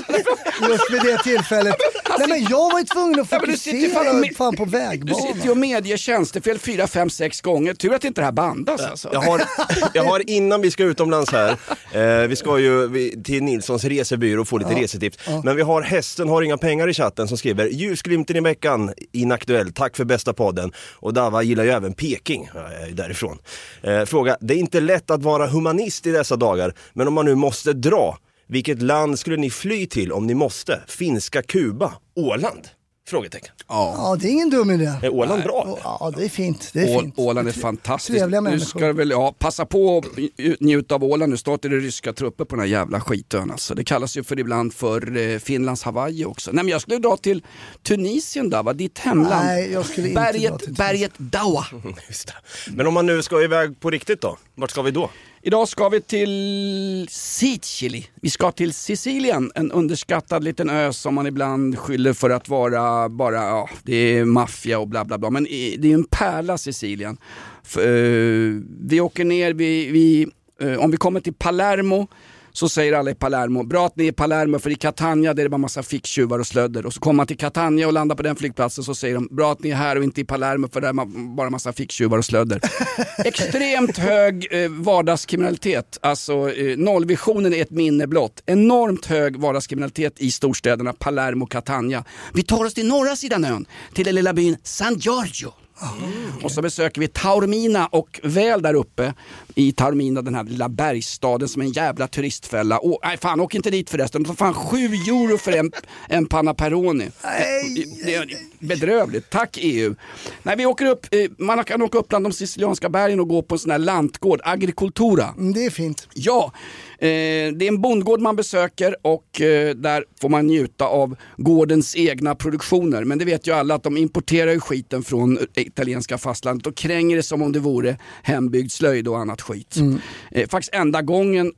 Speaker 4: Just vid det tillfället. Nej men jag var ju tvungen att
Speaker 2: Ja, men du sitter ju
Speaker 4: fokusera
Speaker 2: fan med-
Speaker 4: fan på
Speaker 2: Du
Speaker 4: vägbanan.
Speaker 2: sitter ju och medger tjänstefel 4, 5, 6 gånger. Tur att inte det här bandas alltså.
Speaker 3: Jag har, jag har innan vi ska utomlands här, eh, vi ska ju vi, till Nilssons resebyrå och få lite resetips. Men vi har hästen har inga pengar i chatten som skriver ljusglimten i veckan, inaktuell, tack för bästa podden. Och Dava gillar ju även Peking, därifrån. Eh, fråga, det är inte lätt att vara humanist i dessa dagar, men om man nu måste dra, vilket land skulle ni fly till om ni måste? Finska, Kuba, Åland? Frågetecken.
Speaker 4: Ja det är ingen dum idé.
Speaker 3: Är Åland bra?
Speaker 4: Ja det är fint. Det är
Speaker 2: Å-
Speaker 4: fint.
Speaker 2: Åland är fantastiskt.
Speaker 4: Trevliga
Speaker 2: Nu
Speaker 4: människor.
Speaker 2: ska du väl, ja, passa på att njuta av Åland. Nu startar det ryska trupper på den här jävla skitön. Alltså. Det kallas ju för ibland för eh, Finlands Hawaii också. Nej men jag skulle dra till Tunisien Dava, ditt hemland.
Speaker 4: Nej, jag skulle inte dra
Speaker 2: berget,
Speaker 4: till Tunisien.
Speaker 2: berget Dawa.
Speaker 3: Just det. Men om man nu ska iväg på riktigt då? Vart ska vi då?
Speaker 2: Idag ska vi till Sicily. Vi ska till Sicilien, en underskattad liten ö som man ibland skyller för att vara bara, ja, det är maffia och bla bla bla. Men det är en pärla Sicilien. För, eh, vi åker ner, vi, vi, eh, om vi kommer till Palermo så säger alla i Palermo, bra att ni är i Palermo för i Catania där är det bara massa ficktjuvar och slödder. Och så kommer man till Catania och landar på den flygplatsen så säger de, bra att ni är här och inte i Palermo för där är man bara massa ficktjuvar och slödder. Extremt hög eh, vardagskriminalitet, alltså eh, nollvisionen är ett minne blott. Enormt hög vardagskriminalitet i storstäderna Palermo och Catania. Vi tar oss till norra sidan ön, till den lilla byn San Giorgio. Och så besöker vi Taormina och väl där uppe i Taormina, den här lilla bergsstaden som är en jävla turistfälla. Åh, nej fan, åk inte dit förresten. De tar fan 7 euro för en, en panna peroni. Det är bedrövligt. Tack EU. Nej, vi åker upp, eh, man kan åka upp bland de sicilianska bergen och gå på en sån här lantgård, agricultura.
Speaker 4: Mm, Det är fint.
Speaker 2: Ja, eh, det är en bondgård man besöker och eh, där får man njuta av gårdens egna produktioner. Men det vet ju alla att de importerar ju skiten från italienska fastlandet och kränger det som om det vore hembyggd slöjd och annat skit. Eh, faktiskt enda gången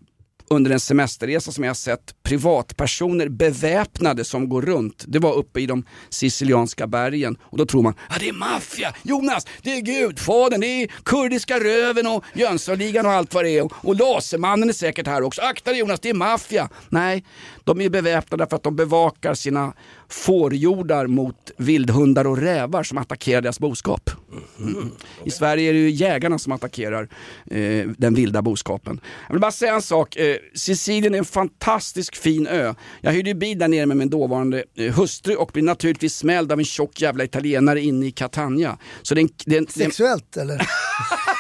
Speaker 2: under en semesterresa som jag har sett privatpersoner beväpnade som går runt. Det var uppe i de sicilianska bergen och då tror man att det är maffia, Jonas, det är Gudfadern, det är kurdiska röven och Jönssonligan och allt vad det är. Och, och Lasermannen är säkert här också. Akta dig Jonas, det är maffia. Nej, de är beväpnade för att de bevakar sina fårjordar mot vildhundar och rävar som attackerar deras boskap. Mm. I Sverige är det ju jägarna som attackerar eh, den vilda boskapen. Jag vill bara säga en sak. Eh, Sicilien är en fantastisk fin ö. Jag hyrde ju bil där nere med min dåvarande eh, hustru och blev naturligtvis smälld av en tjock jävla italienare inne i Catania. Så det är en, det är en, det är en,
Speaker 4: Sexuellt eller?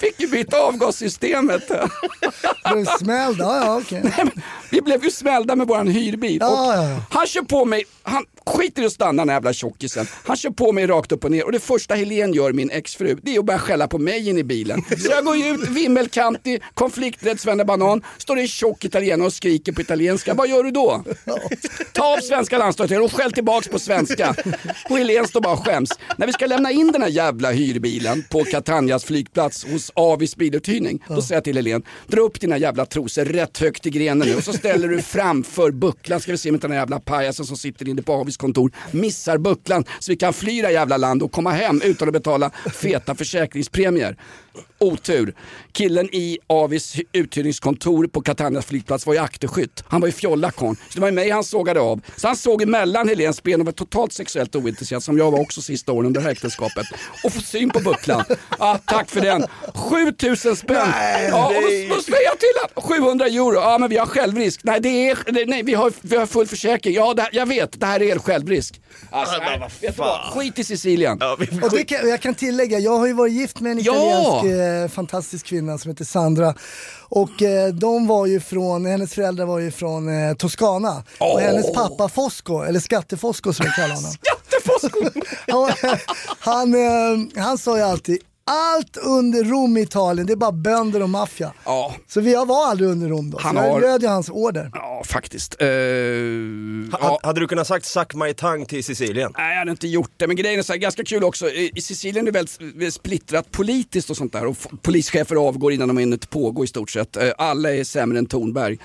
Speaker 2: fick ju byta avgassystemet.
Speaker 4: Blev smälld? Ja, ja okej.
Speaker 2: Vi blev ju smällda med våran hyrbil.
Speaker 4: Ja, ja, ja.
Speaker 2: Han kör på mig, han skiter i att stanna den här jävla tjockisen. Han kör på mig rakt upp och ner och det första Helen gör, min exfru, det är att börja skälla på mig in i bilen. Så jag går ju ut, vimmelkantig, konflikträdd svennebanan, står det en tjock italienare och skriker på italienska. Vad gör du då? Ta av svenska landslaget och skäll tillbaks på svenska. Och Helen står bara och skäms. När vi ska lämna in den här jävla hyrbilen på Catanias flygplats hos Avis biluthyrning, då säger jag till Helen, dra upp dina jävla trosor rätt högt i grenen nu och så ställer du framför bucklan ska vi se om inte den här jävla pajasen som sitter inne på Avis kontor missar bucklan så vi kan fly det här jävla land och komma hem utan att betala feta försäkringspremier. Otur. Killen i Avis uthyrningskontor på Catanias flygplats var ju akterskytt. Han var ju fjollakon. Så det var ju mig han sågade av. Så han såg emellan Helens ben och var totalt sexuellt ointresserad som jag var också sista åren under äktenskapet. Och få syn på bucklan. Ah, tack för den. 7000 spänn. ja, och då, då säger jag till honom 700 euro. Ja men vi har självrisk. Nej, det är, det, nej vi, har, vi har full försäkring. Ja det, jag vet, det här är er självrisk. Alltså, nej, vet du vad? Skit i Sicilien.
Speaker 4: Och det kan, jag kan tillägga, jag har ju varit gift med en
Speaker 2: Ja!
Speaker 4: Eh, fantastisk kvinna som heter Sandra. Och eh, de var ju från, hennes föräldrar var ju från eh, Toscana. Och
Speaker 2: Åh!
Speaker 4: hennes pappa Fosco, eller Skattefosco som vi kallar honom. han, han, eh, han sa ju alltid, allt under Rom i Italien, det är bara bönder och maffia.
Speaker 2: Ja.
Speaker 4: Så vi var aldrig under Rom då,
Speaker 2: Han
Speaker 4: så jag
Speaker 2: har-
Speaker 4: löd ju hans order.
Speaker 2: Ja, faktiskt. Eh,
Speaker 3: Ha, Hade du kunnat sagt suck my tongue till Sicilien?
Speaker 2: Nej, jag hade inte gjort det. Men grejen är så här, ganska kul också. I Sicilien är det väldigt, väldigt splittrat politiskt och sånt där. Och polischefer avgår innan de har hunnit pågå i stort sett. Eh, Alla är sämre än Tornberg.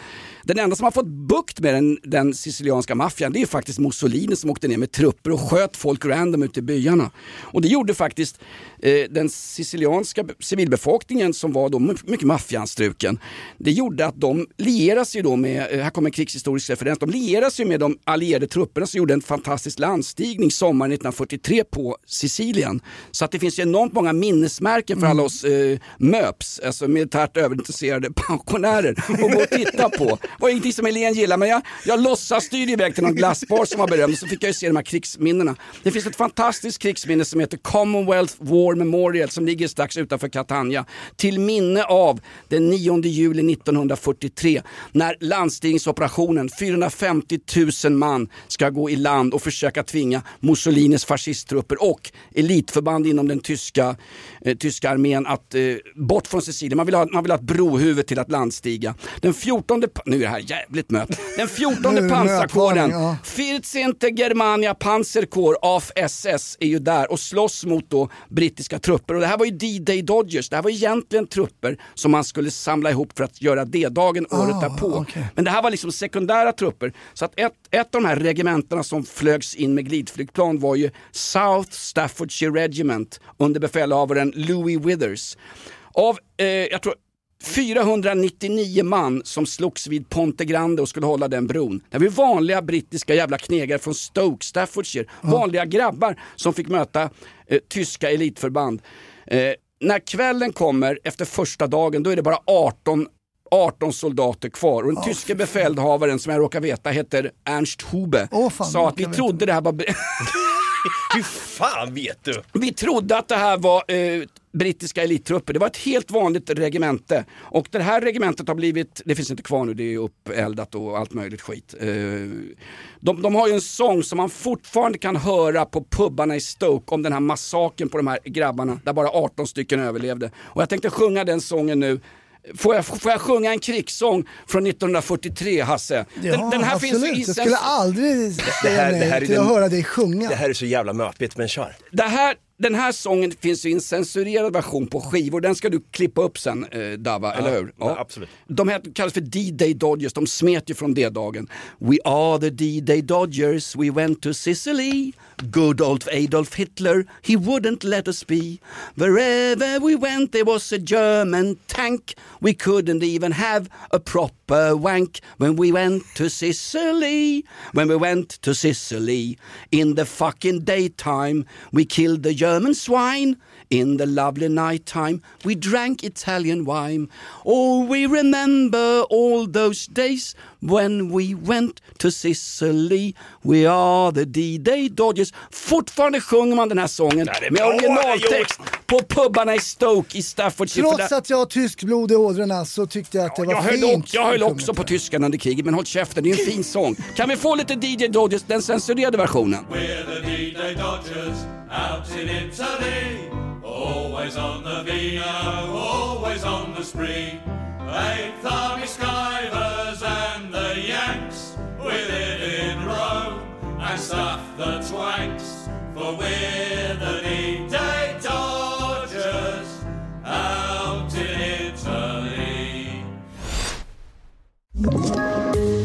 Speaker 2: Den enda som har fått bukt med den, den sicilianska maffian det är faktiskt Mussolini som åkte ner med trupper och sköt folk random ute i byarna. Och det gjorde faktiskt eh, den sicilianska civilbefolkningen som var då my- mycket maffianstruken. Det gjorde att de lierade sig då med, eh, här kommer en krigshistorisk referens, de lierade sig med de allierade trupperna som gjorde en fantastisk landstigning sommaren 1943 på Sicilien. Så att det finns ju enormt många minnesmärken för alla oss eh, MÖPs, alltså militärt överintresserade pensionärer att gå och titta på. Det var ingenting som Helene gillade men jag, jag låtsas styrde iväg till någon glassbar som var berömd så fick jag ju se de här krigsminnena. Det finns ett fantastiskt krigsminne som heter Commonwealth War Memorial som ligger strax utanför Catania. Till minne av den 9 juli 1943 när landstigningsoperationen, 450 000 man ska gå i land och försöka tvinga Mussolinis fascisttrupper och elitförband inom den tyska, eh, tyska armén att eh, bort från Sicilien. Man vill, ha, man vill ha ett brohuvud till att landstiga. Den 14, nu det här jävligt mött, den 14
Speaker 4: Nu är det
Speaker 2: pansarkåren,
Speaker 4: ja.
Speaker 2: 14 Germania Panzerkorps av SS är ju där och slåss mot då brittiska trupper. Och det här var ju D-Day Dodgers, det här var egentligen trupper som man skulle samla ihop för att göra D-dagen året därpå. Men det här var liksom sekundära trupper. Så att ett, ett av de här regementena som flögs in med glidflygplan var ju South Staffordshire Regiment under befälhavaren Louis Withers. Av, eh, jag tror 499 man som slogs vid Ponte Grande och skulle hålla den bron. Det var vanliga brittiska jävla knegare från Stoke, Staffordshire. Vanliga grabbar som fick möta eh, tyska elitförband. Eh, när kvällen kommer efter första dagen då är det bara 18 18 soldater kvar och den tyske befälhavaren som jag råkar veta heter Ernst Hube
Speaker 4: Åh, fan,
Speaker 2: sa att vi trodde det här var
Speaker 3: Hur fan vet du?
Speaker 2: Vi trodde att det här var eh, brittiska elittrupper. Det var ett helt vanligt regemente. Och det här regementet har blivit, det finns inte kvar nu, det är uppeeldat och allt möjligt skit. Eh, de, de har ju en sång som man fortfarande kan höra på pubbarna i Stoke om den här massakern på de här grabbarna där bara 18 stycken överlevde. Och jag tänkte sjunga den sången nu. Får jag, får jag sjunga en krigssång från 1943 Hasse?
Speaker 4: Ja,
Speaker 2: den, den här
Speaker 4: absolut.
Speaker 2: finns ju i
Speaker 4: jag skulle aldrig säga nej till att höra dig sjunga.
Speaker 3: Det här är så jävla möpigt, men kör.
Speaker 2: Det här, den här sången finns ju i en censurerad version på skivor. Den ska du klippa upp sen eh, Dava, eller hur?
Speaker 3: ja, absolut.
Speaker 2: De här kallas för D-Day Dodgers, de smet ju från D-dagen. We are the D-Day Dodgers, we went to Sicily. Good old Adolf Hitler, he wouldn't let us be. Wherever we went there was a German tank. We couldn't even have a proper wank when we went to Sicily. When we went to Sicily in the fucking daytime, we killed the German swine. In the lovely night time, we drank Italian wine. Oh, we remember all those days when we went to Sicily. We are the D-Day Dodgers. Fortfarande sjunger man den här sången
Speaker 3: det är
Speaker 2: med originaltext på pubbarna i Stoke i Staffordshire.
Speaker 4: Trots att jag har tysk blod i ådrorna så tyckte jag att det var
Speaker 2: jag höll,
Speaker 4: fint.
Speaker 2: också, jag höll också på tyskarna under kriget, men håll käften, det är en fin sång. Kan vi få lite DJ Dodgers, den censurerade versionen?
Speaker 11: We're the D-Day Dodgers out in Italy. Always on the vino, always on the spree. Eighth Army Skivers and the Yanks. We live in Rome and stuff the twanks. For we're the D-Day Dodgers out in Italy.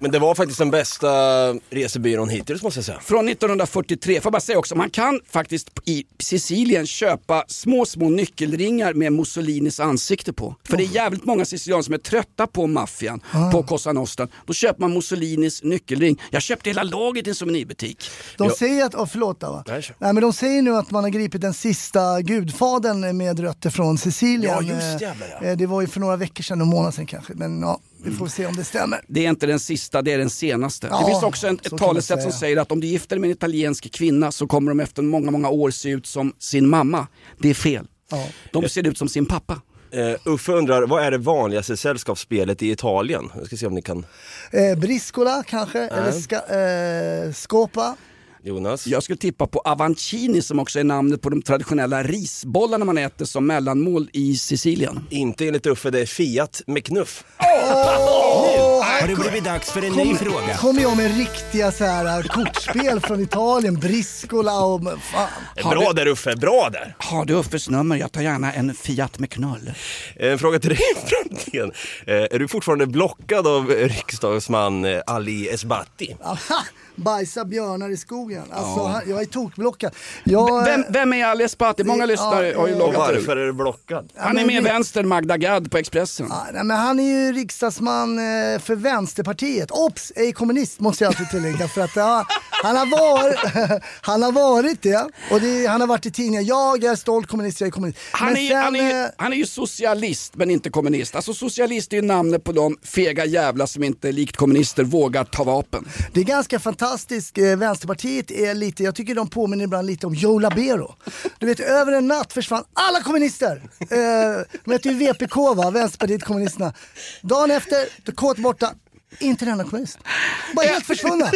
Speaker 3: Men det var faktiskt den bästa resebyrån hittills måste jag säga.
Speaker 2: Från 1943, får jag bara säga också, man kan faktiskt i Sicilien köpa små, små nyckelringar med Mussolinis ansikte på. För det är jävligt många sicilianer som är trötta på maffian,
Speaker 4: Ah.
Speaker 2: på Cosa Nostra. Då köper man Mussolinis nyckelring. Jag köpte hela laget i en souvenirbutik.
Speaker 4: De säger att, oh, förlåt va?
Speaker 2: Nej,
Speaker 4: men de säger nu att man har gripit den sista gudfadern med rötter från Sicilien.
Speaker 2: Ja, just
Speaker 4: Eh,
Speaker 2: jävlar, ja.
Speaker 4: eh, Det var ju för några veckor sedan, en månad sedan kanske. Men ja, vi får se om det stämmer.
Speaker 2: Det är inte den sista, det är den senaste.
Speaker 4: Ja,
Speaker 2: det finns också en, ett talesätt som säger att om du gifter dig med en italiensk kvinna så kommer de efter många, många år se ut som sin mamma. Det är fel. De ser ut som sin pappa.
Speaker 3: Uh, Uffe undrar, vad är det vanligaste sällskapsspelet i Italien? Jag ska se om ni kan...
Speaker 4: Eh, Briscola kanske, eller ska, eh, Scopa.
Speaker 3: Jonas?
Speaker 2: Jag skulle tippa på avancini som också är namnet på de traditionella risbollarna man äter som mellanmål i Sicilien.
Speaker 3: Inte enligt Uffe, det är Fiat med knuff.
Speaker 7: Har det blivit dags för en ny fråga?
Speaker 4: kommer jag med riktiga så här, kortspel från Italien, Briscola och fan.
Speaker 3: Bra där Uffe, bra där!
Speaker 2: Har du Uffes nummer? Jag tar gärna en Fiat med knull.
Speaker 3: En fråga till dig Franken. Eh, Är du fortfarande blockad av riksdagsman eh, Ali Esbati?
Speaker 4: Aha, bajsa björnar i skogen. Alltså,
Speaker 2: Ja.
Speaker 4: han, jag är tokblockad. Jag,
Speaker 2: Vem, vem är Ali Esbati? Många lyssnare har ju
Speaker 3: Och
Speaker 2: loggat ur.
Speaker 3: varför är du blockad?
Speaker 2: Han är med vänster Magda Gad på Expressen.
Speaker 4: Ja, nej, men han är ju riksdagsman eh, för Vänsterpartiet. Ops, ej kommunist måste jag alltid tillägga. För att, ja, han, har varit, han har varit det och det, han har varit i tidningar. Jag är stolt kommunist, jag är kommunist.
Speaker 2: Han
Speaker 4: Men
Speaker 2: är,
Speaker 4: sen,
Speaker 2: han, är,
Speaker 4: eh,
Speaker 2: ju- han är ju socialist men inte kommunist. Alltså socialist är ju namnet på de fega jävlar som inte likt kommunister vågar ta vapen.
Speaker 4: Det är ganska fantastiskt. Eh, Vänsterpartiet är lite, jag tycker de påminner ibland lite om Joe Labero. Du vet, över en natt försvann alla kommunister. Eh, de heter ju VPK va, Vänsterpartiet kommunisterna. Dagen efter, Kåt borta, inte en enda kommunist. Bara helt försvunna.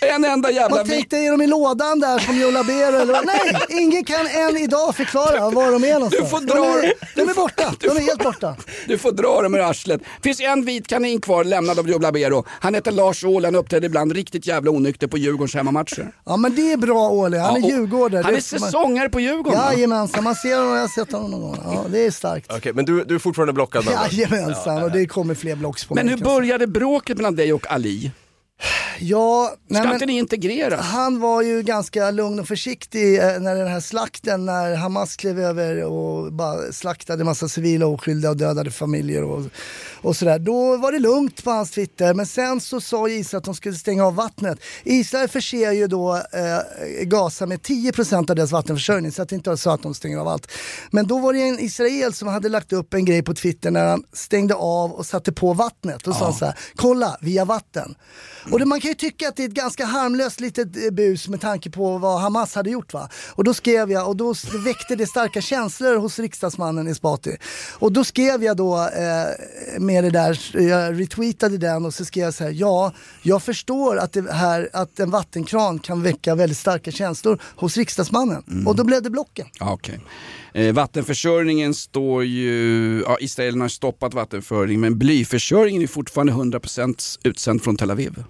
Speaker 2: En enda jävla
Speaker 4: Man tänkte, är de i lådan där som Joe Labero eller vad? Nej, ingen kan än idag förklara var de är någonstans.
Speaker 2: Du får
Speaker 4: de,
Speaker 2: dra-
Speaker 4: är, de är borta, de är helt borta.
Speaker 2: Du får dra dem ur arslet. finns en vit kanin kvar lämnad av Joe Labero. Han heter Lars Ohly, han uppträder ibland riktigt jävla onykter på Djurgårdens hemmamatcher.
Speaker 4: Ja men det är bra Åhle, han är
Speaker 2: Ja, och
Speaker 4: djurgårdare.
Speaker 2: Han
Speaker 4: Det
Speaker 2: är säsongare på Djurgården.
Speaker 4: Jajamensan, man ser honom, jag har sett honom någon gång. Ja, det är starkt.
Speaker 3: Okej, men du, du är fortfarande blockad?
Speaker 4: Jajamensan, och det kommer fler blocks på
Speaker 2: Men
Speaker 4: mig.
Speaker 2: hur började bråket mellan dig och Ali?
Speaker 4: Ja,
Speaker 2: Ska inte ni integreras?
Speaker 4: Han var ju ganska lugn och försiktig eh, när den här slakten, när Hamas klev över och bara slaktade massa civila oskyldiga och dödade familjer och, och sådär. Då var det lugnt på hans Twitter, men sen så sa Israel att de skulle stänga av vattnet. Israel förser ju då eh, Gaza med 10% av deras vattenförsörjning, så att det inte så att de stänger av allt. Men då var det en israel som hade lagt upp en grej på Twitter när han stängde av och satte på vattnet och sa han så här, kolla, via vatten. Och det, man kan ju tycka att det är ett ganska harmlöst litet eh, bus med tanke på vad Hamas hade gjort va. Och då skrev jag, och då väckte det starka känslor hos riksdagsmannen Esbati. Och då skrev jag då eh, med det där, jag retweetade den och så skrev jag så här, ja, jag förstår att, det här, att en vattenkran kan väcka väldigt starka känslor hos riksdagsmannen. Och då blev det blocken.
Speaker 2: Okej. Eh, vattenförsörjningen står ju, ja, Israel har stoppat vattenföring men blyförsörjningen är fortfarande 100% utsänd från Tel Aviv.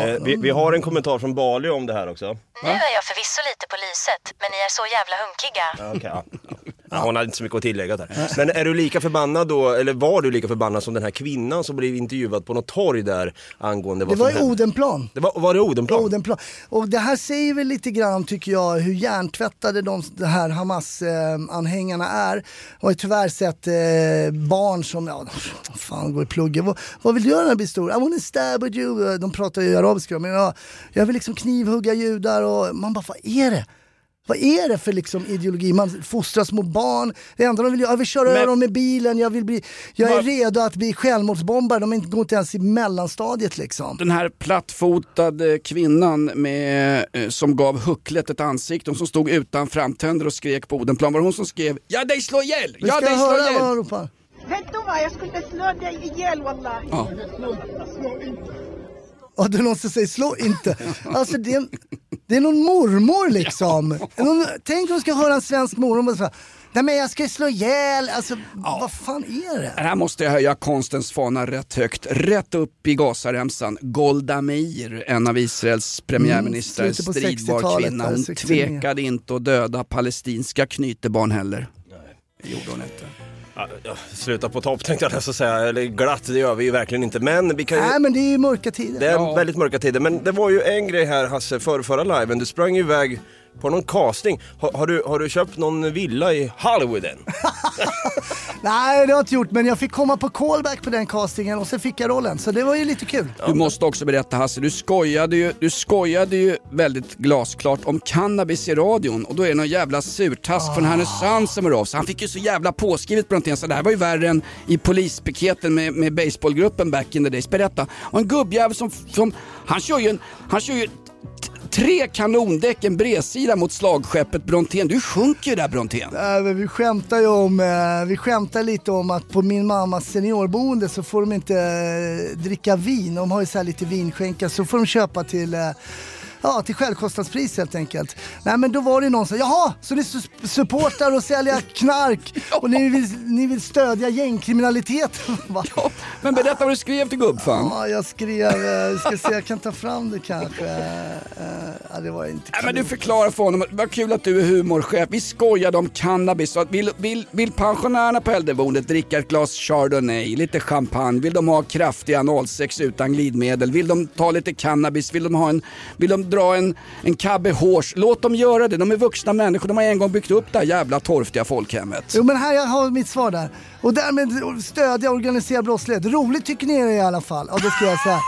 Speaker 3: Eh, vi, vi har en kommentar från Bali om det här också.
Speaker 5: Nu är jag förvisso lite på lyset, men ni är så jävla hunkiga.
Speaker 3: Ja, okej, ja. Ja, hon hade inte så mycket att tillägga där. Men är du lika förbannad då, eller var du lika förbannad som den här kvinnan som blev intervjuad på något torg där angående
Speaker 4: Det
Speaker 3: vad
Speaker 4: var
Speaker 3: som
Speaker 4: i? Odenplan.
Speaker 3: Det var, var det Odenplan?
Speaker 4: Odenplan. Och det här säger väl lite grann, tycker jag, hur hjärntvättade de, de här Hamas-anhängarna är. Och har ju tyvärr sett eh, barn som, ja, fan går i plugget. Vad, vad vill du göra när du blir stor? I wanna stab at you. De pratar ju arabiska, men ja, jag vill liksom knivhugga judar och man bara, vad är det? Vad är det för liksom ideologi? Man fostrar små barn. Det enda de vill göra, jag vill köra över dem med bilen, jag, vill bli, jag är redo att bli självmordsbombare. De är inte- går inte ens i mellanstadiet liksom.
Speaker 2: Den här plattfotade kvinnan med, eh, som gav hucklet ett ansikte, hon som stod utan framtänder och skrek på Odenplan. Var det hon som skrev “Ja dig slå ihjäl! Ja dig slå
Speaker 4: höra vad
Speaker 2: ihjäl!”
Speaker 4: han ropar.
Speaker 12: Vet du vad, jag skulle slå dig ihjäl wallahi.
Speaker 2: Ja.
Speaker 4: Ja, det är någon som säger slå inte. Alltså det är, en, det är någon mormor liksom. Någon, tänk om du ska höra en svensk mormor och säga Nej men jag ska slå ihjäl, alltså vad fan är det?
Speaker 2: Här måste jag höja konstens fana rätt högt. Rätt upp i Gazaremsan. Golda Meir, en av Israels premiärministrar,
Speaker 4: Mm,
Speaker 2: stridbar
Speaker 4: 60-talet
Speaker 2: kvinna. Hon
Speaker 4: 69.
Speaker 2: tvekade inte att döda palestinska knytebarn heller. Det gjorde hon inte.
Speaker 3: Ja, ja, sluta på topp tänkte jag nästan säga, eller glatt, det gör vi ju verkligen inte. Men vi kan ju...
Speaker 4: Nej men det är ju mörka tider.
Speaker 3: Det är väldigt mörka tider, men det var ju en grej här Hasse, för förra liven. Du sprang ju iväg på någon casting. Har, har, du, har du köpt någon villa i Hollywood än?
Speaker 4: Nej det har jag inte gjort men jag fick komma på callback på den castingen och sen fick jag rollen så det var ju lite kul.
Speaker 2: Du måste också berätta Hasse, du skojade, ju, du skojade ju väldigt glasklart om cannabis i radion och då är det någon jävla surtask från Härnösand som hör av sig. Han fick ju så jävla påskrivet på någonting så det här var ju värre än i polispiketen med, med baseballgruppen back in the days. Berätta. Och en gubbjävel som, som han kör ju, en, han kör ju tre kanondäck, en bredsida mot slagskeppet Brontén. Du sjunker ju där Brontén.
Speaker 4: Äh, vi skämtar ju om, eh, vi skämtar lite om att på min mammas seniorboende så får de inte eh, dricka vin. De har ju så här lite vinskänka så får de köpa till eh, Ja, till självkostnadspris helt enkelt. Nej men då var det någon som jaha, så ni su- supportar och sälja knark och ni vill, ni vill stödja gängkriminalitet? Va?
Speaker 2: Men berätta vad du skrev till gubbfan.
Speaker 4: Ja, jag skrev, eh, ska se, jag kan ta fram det kanske. Eh, Ja, det var inte
Speaker 2: Nej, men du förklarar för honom, vad kul att du är humorchef. Vi skojade om cannabis. Vill, vill, vill pensionärerna på äldreboendet dricka ett glas chardonnay, lite champagne, vill de ha kraftig analsex utan glidmedel, vill de ta lite cannabis, vill de, ha en, vill de dra en, en cabbe hårs, låt dem göra det. De är vuxna människor, de har en gång byggt upp det här jävla torftiga folkhemmet.
Speaker 4: Jo men här jag har mitt svar där. Och därmed stödja organiserad brottslighet. Roligt tycker ni det är i alla fall. Och då ska jag säga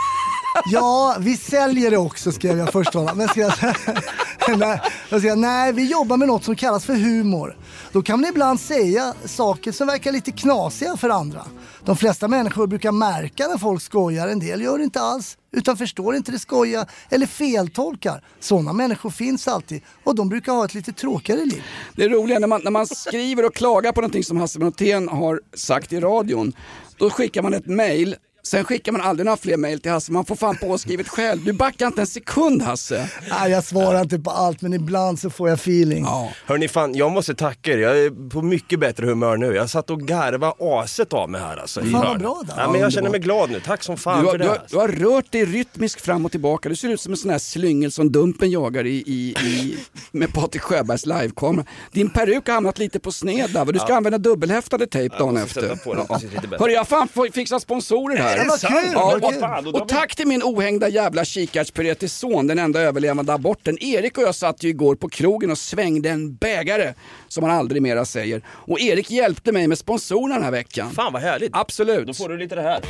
Speaker 4: Ja, vi säljer det också skrev jag först honom. Men skrev jag nej, jag skrev, nej, vi jobbar med något som kallas för humor. Då kan man ibland säga saker som verkar lite knasiga för andra. De flesta människor brukar märka när folk skojar, en del gör det inte alls. Utan förstår inte det skoja eller feltolkar. Sådana människor finns alltid och de brukar ha ett lite tråkigare liv.
Speaker 2: Det roliga när man, när man skriver och klagar på någonting som Hasse Brontén har sagt i radion, då skickar man ett mail Sen skickar man aldrig några fler mail till Hasse, man får fan påskrivet själv. Du backar inte en sekund Hasse.
Speaker 4: Nej, jag svarar inte på allt men ibland så får jag feeling.
Speaker 3: Hörni fan, jag måste tacka er. Jag är på mycket bättre humör nu. Jag satt och garva aset av mig här alltså.
Speaker 2: Fan, vad bra då.
Speaker 3: Ja, men jag känner mig glad nu. Tack som fan
Speaker 2: Du har,
Speaker 3: för det.
Speaker 2: du, har, du har rört dig rytmiskt fram och tillbaka. Du ser ut som en sån här slyngel som Dumpen jagar i, i, i, med Patrik Sjöbergs livekamera. Din peruk har hamnat lite på sned där. Du ska
Speaker 3: Ja.
Speaker 2: använda dubbelhäftade tejp dagen efter.
Speaker 3: sätta på den
Speaker 2: Ja. Hörru, jag har fan få- fixat sponsorer här. Här.
Speaker 4: Det var kul,
Speaker 2: Ja,
Speaker 4: kul.
Speaker 13: Fan, drar
Speaker 2: och tack till min ohängda jävla kikärtspuré till son, den enda överlevande aborten. Erik och jag satt ju igår på krogen och svängde en bägare, som han aldrig mera säger. Och Erik hjälpte mig med sponsorerna den här veckan.
Speaker 13: Fan vad härligt.
Speaker 2: Absolut.
Speaker 13: Då får du lite det här.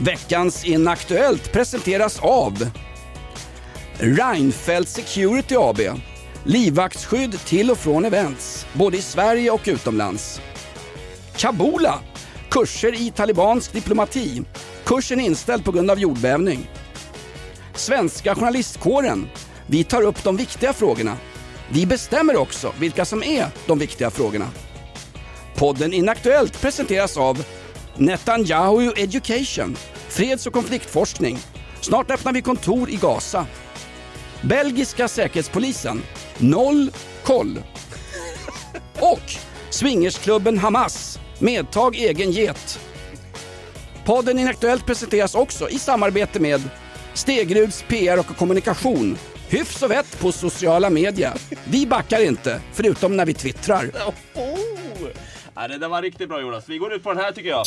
Speaker 2: Veckans Inaktuellt presenteras av Reinfeldt Security AB. Livvaktsskydd till och från events, både i Sverige och utomlands. Kabula, kurser i talibansk diplomati. Kursen inställd på grund av jordbävning. Svenska journalistkåren. Vi tar upp de viktiga frågorna. Vi bestämmer också vilka som är de viktiga frågorna. Podden Inaktuellt presenteras av Netanyahu Education, freds och konfliktforskning. Snart öppnar vi kontor i Gaza. Belgiska säkerhetspolisen, noll koll. Och swingersklubben Hamas, medtag egen get. Podden Inaktuellt presenteras också i samarbete med Stegruds PR och kommunikation. Hyfs och vett på sociala medier. Vi backar inte, förutom när vi twittrar.
Speaker 13: Oh. Ja, det där var riktigt bra Jonas. Vi går ut på den här tycker jag.